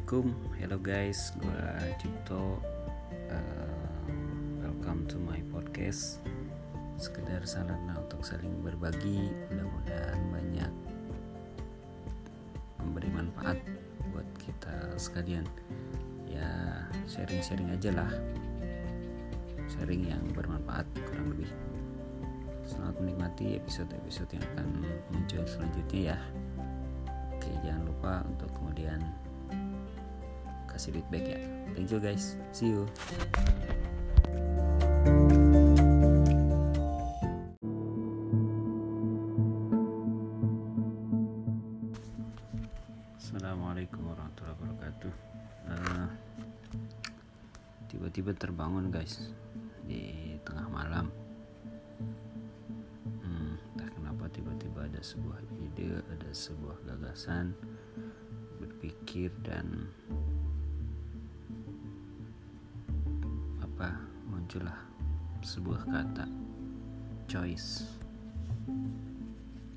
Assalamualaikum, hello guys, gue Cipto. Uh, welcome to my podcast. Sekedar sarana untuk saling berbagi, mudah-mudahan banyak memberi manfaat buat kita sekalian. Ya sharing-sharing aja lah, sharing yang bermanfaat kurang lebih. Selamat menikmati episode-episode yang akan muncul selanjutnya ya. Oke, jangan lupa untuk kemudian kasih feedback ya. Thank you guys. See you. Assalamualaikum warahmatullahi wabarakatuh. Uh, tiba-tiba terbangun guys di tengah malam. Hmm, tiba-tiba ada sebuah ide, ada sebuah gagasan berpikir dan muncullah sebuah kata choice.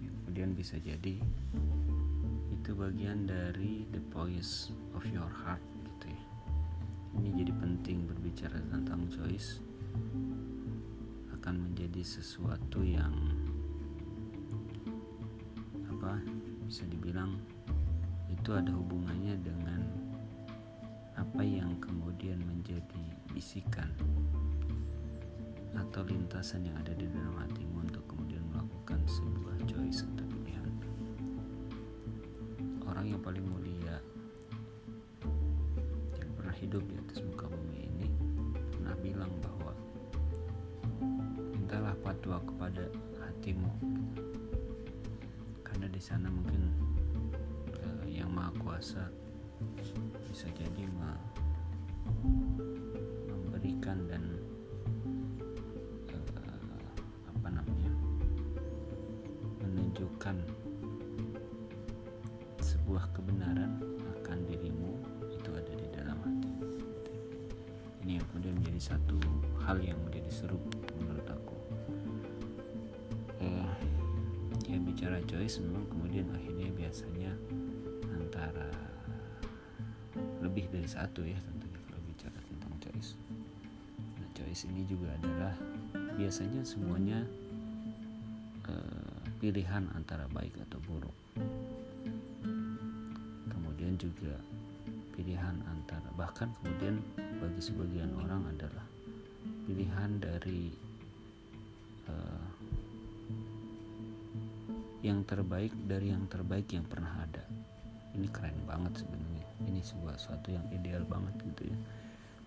Kemudian bisa jadi itu bagian dari the voice of your heart gitu ya. Ini jadi penting berbicara tentang choice. Akan menjadi sesuatu yang apa bisa dibilang itu ada hubungannya dengan apa yang kemudian menjadi bisikan atau lintasan yang ada di dalam hatimu untuk kemudian melakukan sebuah choice atau pilihan orang yang paling mulia yang pernah hidup di atas muka bumi ini pernah bilang bahwa mintalah fatwa kepada hatimu. Karena di sana mungkin uh, yang maha kuasa bisa jadi ma memberikan dan uh, apa namanya menunjukkan sebuah kebenaran akan dirimu itu ada di dalam hati. Ini yang kemudian menjadi satu hal yang menjadi seru menurut aku. Uh, ya bicara choice memang kemudian akhirnya biasanya antara lebih dari satu ya tentunya kalau bicara tentang choice. Nah choice ini juga adalah biasanya semuanya uh, pilihan antara baik atau buruk. Kemudian juga pilihan antara bahkan kemudian bagi sebagian orang adalah pilihan dari uh, yang terbaik dari yang terbaik yang pernah ada ini keren banget sebenarnya. Ini sebuah suatu yang ideal banget gitu ya.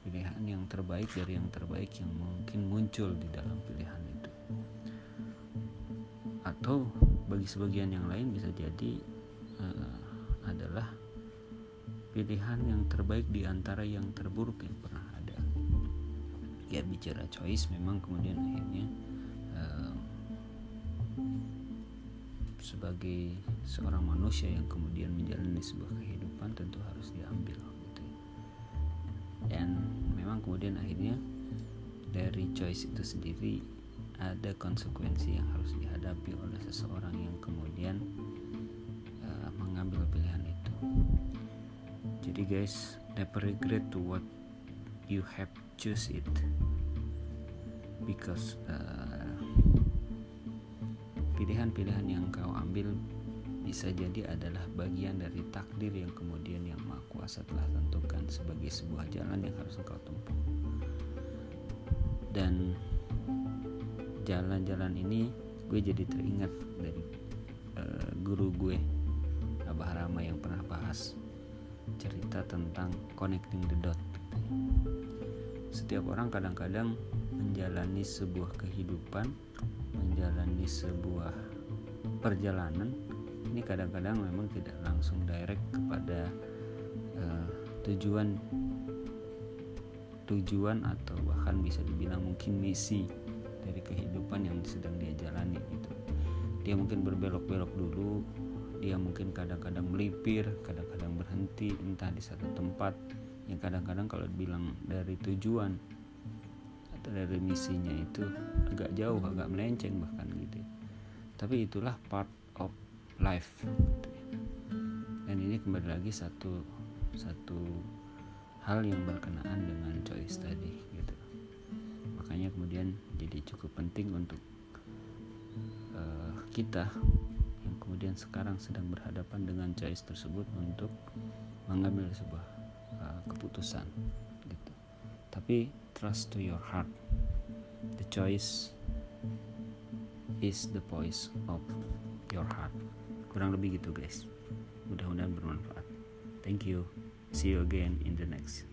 Pilihan yang terbaik dari yang terbaik yang mungkin muncul di dalam pilihan itu. Atau bagi sebagian yang lain bisa jadi uh, adalah pilihan yang terbaik di antara yang terburuk yang pernah ada. Ya bicara choice memang kemudian akhirnya uh, sebagai seorang manusia yang kemudian menjalani sebuah kehidupan tentu harus diambil gitu ya. dan memang kemudian akhirnya dari choice itu sendiri ada konsekuensi yang harus dihadapi oleh seseorang yang kemudian uh, mengambil pilihan itu jadi guys never regret to what you have choose it because uh, pilihan-pilihan yang kau ambil bisa jadi adalah bagian dari takdir yang kemudian yang Maha Kuasa telah tentukan sebagai sebuah jalan yang harus engkau tempuh. Dan jalan-jalan ini gue jadi teringat dari uh, guru gue Abah Rama yang pernah bahas cerita tentang connecting the dot. Setiap orang kadang-kadang menjalani sebuah kehidupan menjalani sebuah perjalanan ini kadang-kadang memang tidak langsung direct kepada uh, tujuan tujuan atau bahkan bisa dibilang mungkin misi dari kehidupan yang sedang dia jalani gitu. Dia mungkin berbelok-belok dulu dia mungkin kadang-kadang melipir kadang-kadang berhenti entah di satu tempat. Yang kadang-kadang kalau dibilang dari tujuan dari misinya itu agak jauh agak melenceng bahkan gitu. Tapi itulah part of life gitu. dan ini kembali lagi satu satu hal yang berkenaan dengan choice tadi gitu. Makanya kemudian jadi cukup penting untuk uh, kita yang kemudian sekarang sedang berhadapan dengan choice tersebut untuk mengambil sebuah uh, keputusan gitu. Tapi trust to your heart. The choice is the voice of your heart. Kurang lebih gitu guys. Mudah-mudahan bermanfaat. Thank you. See you again in the next